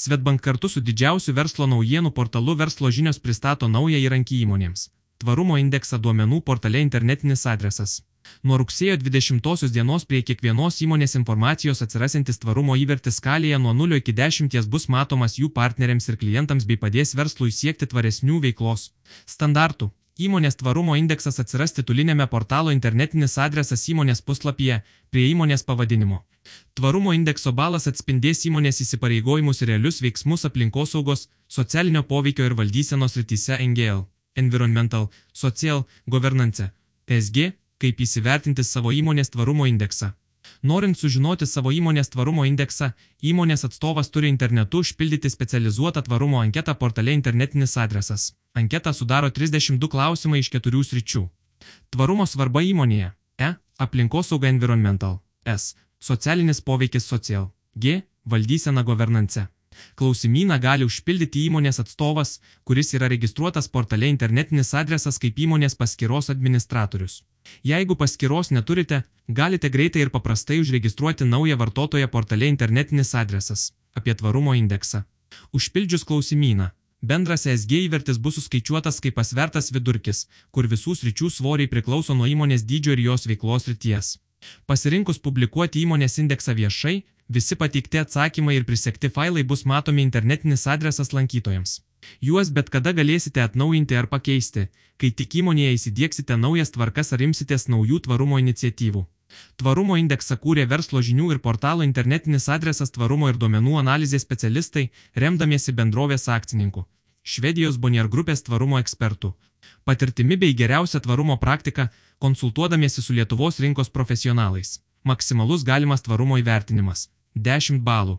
Svetbank kartu su didžiausiu verslo naujienų portalu Verslo žinios pristato naują įrankį įmonėms. Tvarumo indeksą duomenų portale internetinis adresas. Nuo rugsėjo 20 dienos prie kiekvienos įmonės informacijos atsirasantis tvarumo įvertis skalėje nuo 0 iki 10 bus matomas jų partneriams ir klientams bei padės verslui siekti tvaresnių veiklos standartų. Įmonės tvarumo indeksas atsiras titulinėme portalo internetinis adresas įmonės puslapyje prie įmonės pavadinimo. Tvarumo indekso balas atspindės įmonės įsipareigojimus ir realius veiksmus aplinkosaugos, socialinio poveikio ir valdysenos rytise NGL, Environmental, Social, Governance, ESG, kaip įsivertinti savo įmonės tvarumo indeksą. Norint sužinoti savo įmonės tvarumo indeksą, įmonės atstovas turi internetu užpildyti specializuotą tvarumo anketą portale internetinis adresas. Anketą sudaro 32 klausimai iš keturių sričių. Tvarumo svarba įmonėje. E. Aplinkosauga environmental. S. Socialinis poveikis social. G. Valdysena governance. Klausimyną gali užpildyti įmonės atstovas, kuris yra registruotas portale internetinis adresas kaip įmonės paskiros administratorius. Jeigu paskiros neturite, galite greitai ir paprastai užregistruoti naują vartotoją portale internetinis adresas apie tvarumo indeksą. Užpildžius klausimyną, bendras SG įvertis bus suskaičiuotas kaip pasvertas vidurkis, kur visų sričių svoriai priklauso nuo įmonės dydžio ir jos veiklos ryties. Pasirinkus publikuoti įmonės indeksą viešai, visi pateikti atsakymai ir prisekti failai bus matomi internetinis adresas lankytojams. Juos bet kada galėsite atnaujinti ar pakeisti, kai tik įmonėje įsidėksite naujas tvarkas ar imsitės naujų tvarumo iniciatyvų. Tvarumo indeksą kūrė verslo žinių ir portalo internetinis adresas tvarumo ir duomenų analizės specialistai, remdamiesi bendrovės akcininkų. Švedijos Bonier grupės tvarumo ekspertų. Patirtimi bei geriausia tvarumo praktika, konsultuodamiesi su Lietuvos rinkos profesionalais. Maksimalus galimas tvarumo įvertinimas - 10 balų.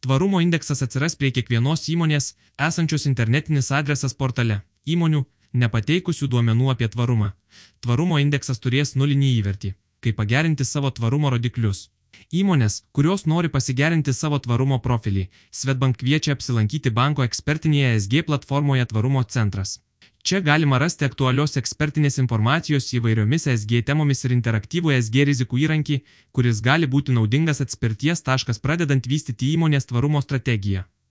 Tvarumo indeksas atsiras prie kiekvienos įmonės, esančios internetinis adresas portale. Įmonių, nepateikusių duomenų apie tvarumą. Tvarumo indeksas turės nulinį įvertį. Kaip pagerinti savo tvarumo rodiklius. Įmonės, kurios nori pasigerinti savo tvarumo profilį, Svetbank kviečia apsilankyti banko ekspertinėje SG platformoje Tvarumo centras. Čia galima rasti aktualios ekspertinės informacijos įvairiomis SG temomis ir interaktyvų SG rizikų įrankį, kuris gali būti naudingas atspirties taškas pradedant vystyti įmonės tvarumo strategiją.